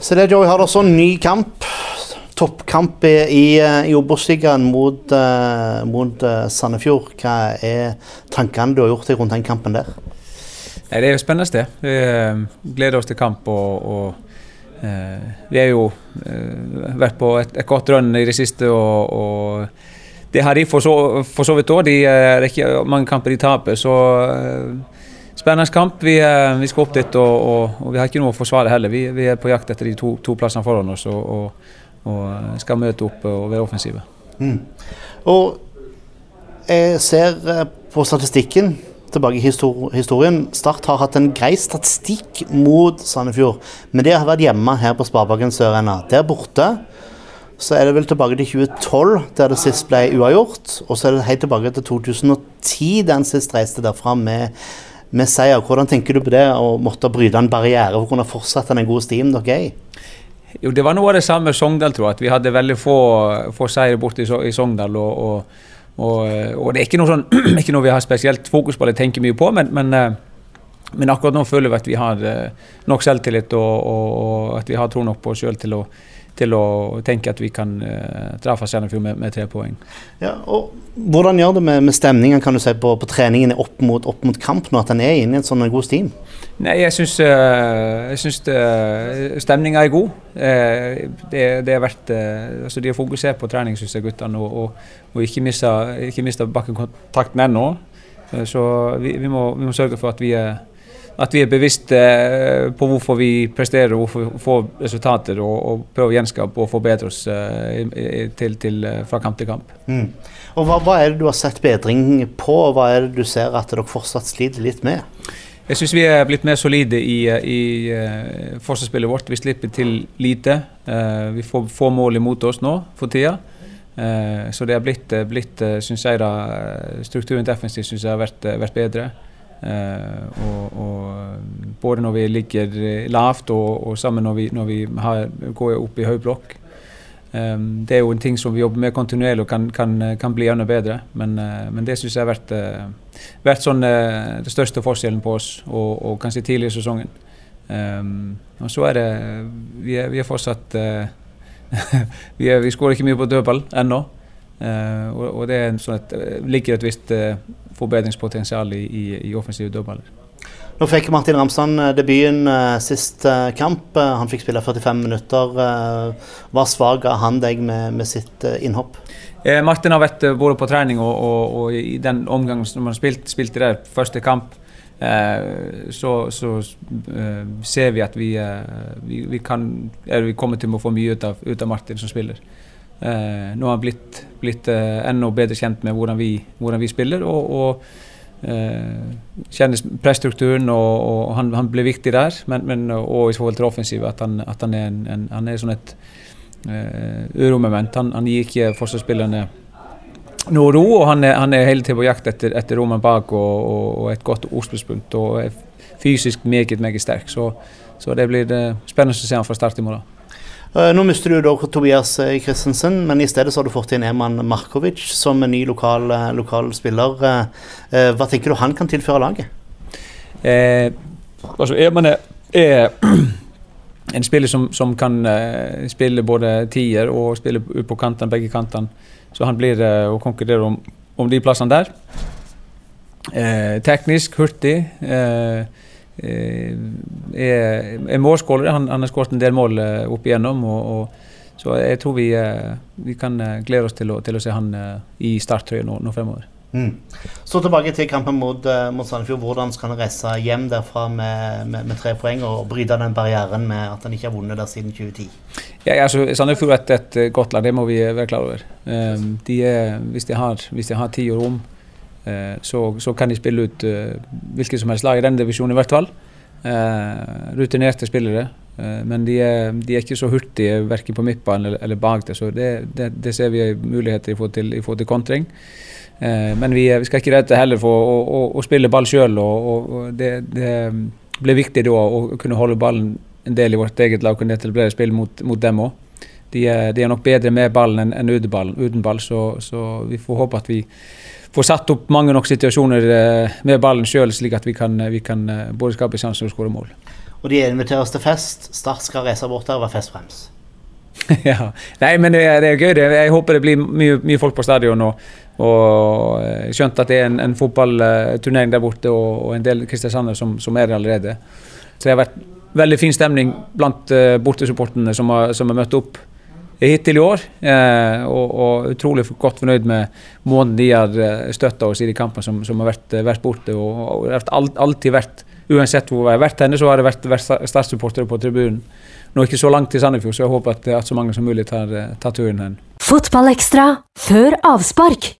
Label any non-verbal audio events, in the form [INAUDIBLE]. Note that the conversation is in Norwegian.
Joey, har også en ny kamp. Toppkamp i, i, Obos-ligaen mot, uh, mot uh, Sandefjord. Hva er tankene du har gjort deg rundt den kampen der? Det er jo spennende. det. Vi uh, gleder oss til kamp. og, og vi har jo vært på et, et godt rønn i det siste. og, og det har de for så, for så vidt òg. Det er ikke mange kamper de taper. så Spennende kamp. Vi, vi, skal opp dit, og, og, og, vi har ikke noe å forsvare heller. Vi, vi er på jakt etter de to, to plassene foran oss og, og, skal møte opp og være offensive. Mm. Og jeg ser eh, på statistikken tilbake i historien. Start har hatt en grei statistikk mot Sandefjord, men det har vært hjemme her på Sparebanken Sør-Ena. Der borte så er det vel tilbake til 2012, der det sist ble uavgjort. Og så er det helt tilbake til 2010, der en sist reiste derfra med med seier. Hvordan tenker du på det å måtte bryte en barriere for å kunne fortsette den gode stien dere er i? Jo, Det var noe av det samme med Sogndal, tror jeg. At vi hadde veldig få, få seire borte i, i Sogndal. Og, og, og, og, det er ikke noe, sånn, [CLEARS THROAT] ikke noe vi har spesielt fokus på eller tenker mye på, men, men, eh, men, akkurat nå føler vi at vi har eh, nok selvtillit og, at vi har tro nok på oss sjøl til til å tenke at vi kan uh, fra Sandefjord med, med, tre poeng. Ja, og Hvordan gjør det med, med stemningen kan du si, på, på treningen opp mot, opp mot, kamp nå, at en er inne i en sånn god steam? Nei, Jeg syns, uh, uh, stemninga er god. Uh, det, det verdt vært, altså De har fokusert på trening, syns jeg, guttene, og, og, og ikke mista bakkekontakten ennå. Så vi, vi, må, vi, må, sørge for at vi er at vi er bevisste eh, på hvorfor vi presterer hvorfor vi får resultater, og, og prøver å gjenskape og forbedre oss uh, til, til, uh, fra kamp til kamp. Mm. Og hva, hva, er det du har sett bedring på, og hva er det du ser at dere fortsatt sliter litt med? Jeg syns vi er blitt mer solide i, i forsvarsspillet vårt. Vi slipper til lite. vi får få mål imot oss nå for tida. så det har blitt, blitt synes jeg da, strukturen defensivt synes jeg har vært, vært bedre. Uh, og, og, både når vi ligger lavt og, og sammen når vi, når vi har, går opp i høy blokk. Um, det er jo en ting som vi jobber med kontinuerlig og kan, kan, kan bli enda bedre. Men, uh, men det syns jeg har vært, uh, vært sånn, det største forskjellen på oss, og, og kanskje tidlig i sesongen. Um, og så er det Vi er, vi er fortsatt [LAUGHS] vi, er, vi skårer ikke mye på dødball ennå. og det sånn at, ligger et visst forbedringspotensial i, i, i offensive dødballer. Nå fikk Martin Ramsand eh, debuten uh, sist uh, kamp. Han fikk spille 45 minutter. hva svak av han deg med, med sitt innhopp? Martin har vært både på trening og, og, og, i den omgangen som han spilt, spilte der, første kamp, så, så ser vi at vi, vi, vi, kan, vi kommer til å få mye ut av, ut av Martin som spiller. Eh, nå har han blitt, blitt eh, enda bedre kjent med hvordan vi, hvordan vi spiller. og, og eh, kjenner presstrukturen, og, og han, han, ble viktig der. Men, men, og i forhold til offensiv, at han, at han er, en, en, han er sånn et uromoment. Han, han gir ikke forsvarsspillerne noe ro, og han er, han er hele tiden på jakt etter, etter rommet bak og, og, et godt ordspillspunkt. Og er fysisk meget, meget sterk. Så, så det blir spennende å se han fra start i morgen. Eh, nå mister du da Tobias eh, Christensen, men i stedet så har du fått inn Eman Markovic som en ny lokal, eh, lokal spiller. Hva tenker du han kan tilføre laget? Eh, altså Eman er, [CLEARS THROAT] en spiller som, som kan spille både tier og spille ut på kantene, begge kantene. Så han blir uh, å konkurrere om, om, de plassene der. Uh, teknisk, hurtig. Uh, er, er målskårer. Han, han, har skåret en del mål eh, opp igjennom. Og, og, så jeg tror vi, eh, vi kan glede oss til å, til å se han i starttrøya nå, nå fremover. Mm. Så tilbake til kampen mot, mot Sandefjord. Hvordan skal han reise hjem derfra med, med, med, tre poeng og bryte den barrieren med at han ikke har vunnet der siden 2010? Ja, altså, Sandefjord er et, et godt lag, det må vi være klar over. Um, de er, hvis, de har, hvis de har tid og rom Eh, så, så, kan de spille ut eh, hvilket som helst lag i denne divisjonen, i hvert fall. Eh, rutinerte spillere. men de er, de er, ikke så hurtige verken på midtbanen eller, eller, bak det, så det, det, det ser vi muligheter i forhold til, i til kontring. men vi, vi, skal ikke rette heller for å, å, å spille ball sjøl. Og, og det, det, blir viktig da å kunne holde ballen en del i vårt eget lag og kunne etablere spill mot, mot dem òg. De, de, er nok bedre med ballen enn, enn uten ball, så, så, vi får håpe at vi får satt opp mange nok situasjoner eh, med ballen sjøl, slik at vi kan, vi kan, eh, både skape sjanser og skåre mål. og de inviteres til fest. Start skal reise bort der og være festbrems. [LAUGHS] ja. Nei, men det, er, det er gøy. Jeg håper det blir mye, mye folk på stadion. Og, og eh, skjønt at det er en, en fotballturnering der borte, og, og en del kristiansandere som, som er der allerede. Så det har vært veldig fin stemning blant uh, bortesupporterne som, har, som har møtt opp hittil i år. Eh, og, og, utrolig godt fornøyd med måten de har eh, støtta oss i de kampene som, som, har vært, vært borte. Og, og det alltid vært, uansett hvor vi har vært henne, så har det vært, vært Start-supportere på tribunen nå ikke så langt til Sandefjord, så jeg håper at, at så mange som mulig tar, tar turen hen. Fotballekstra før avspark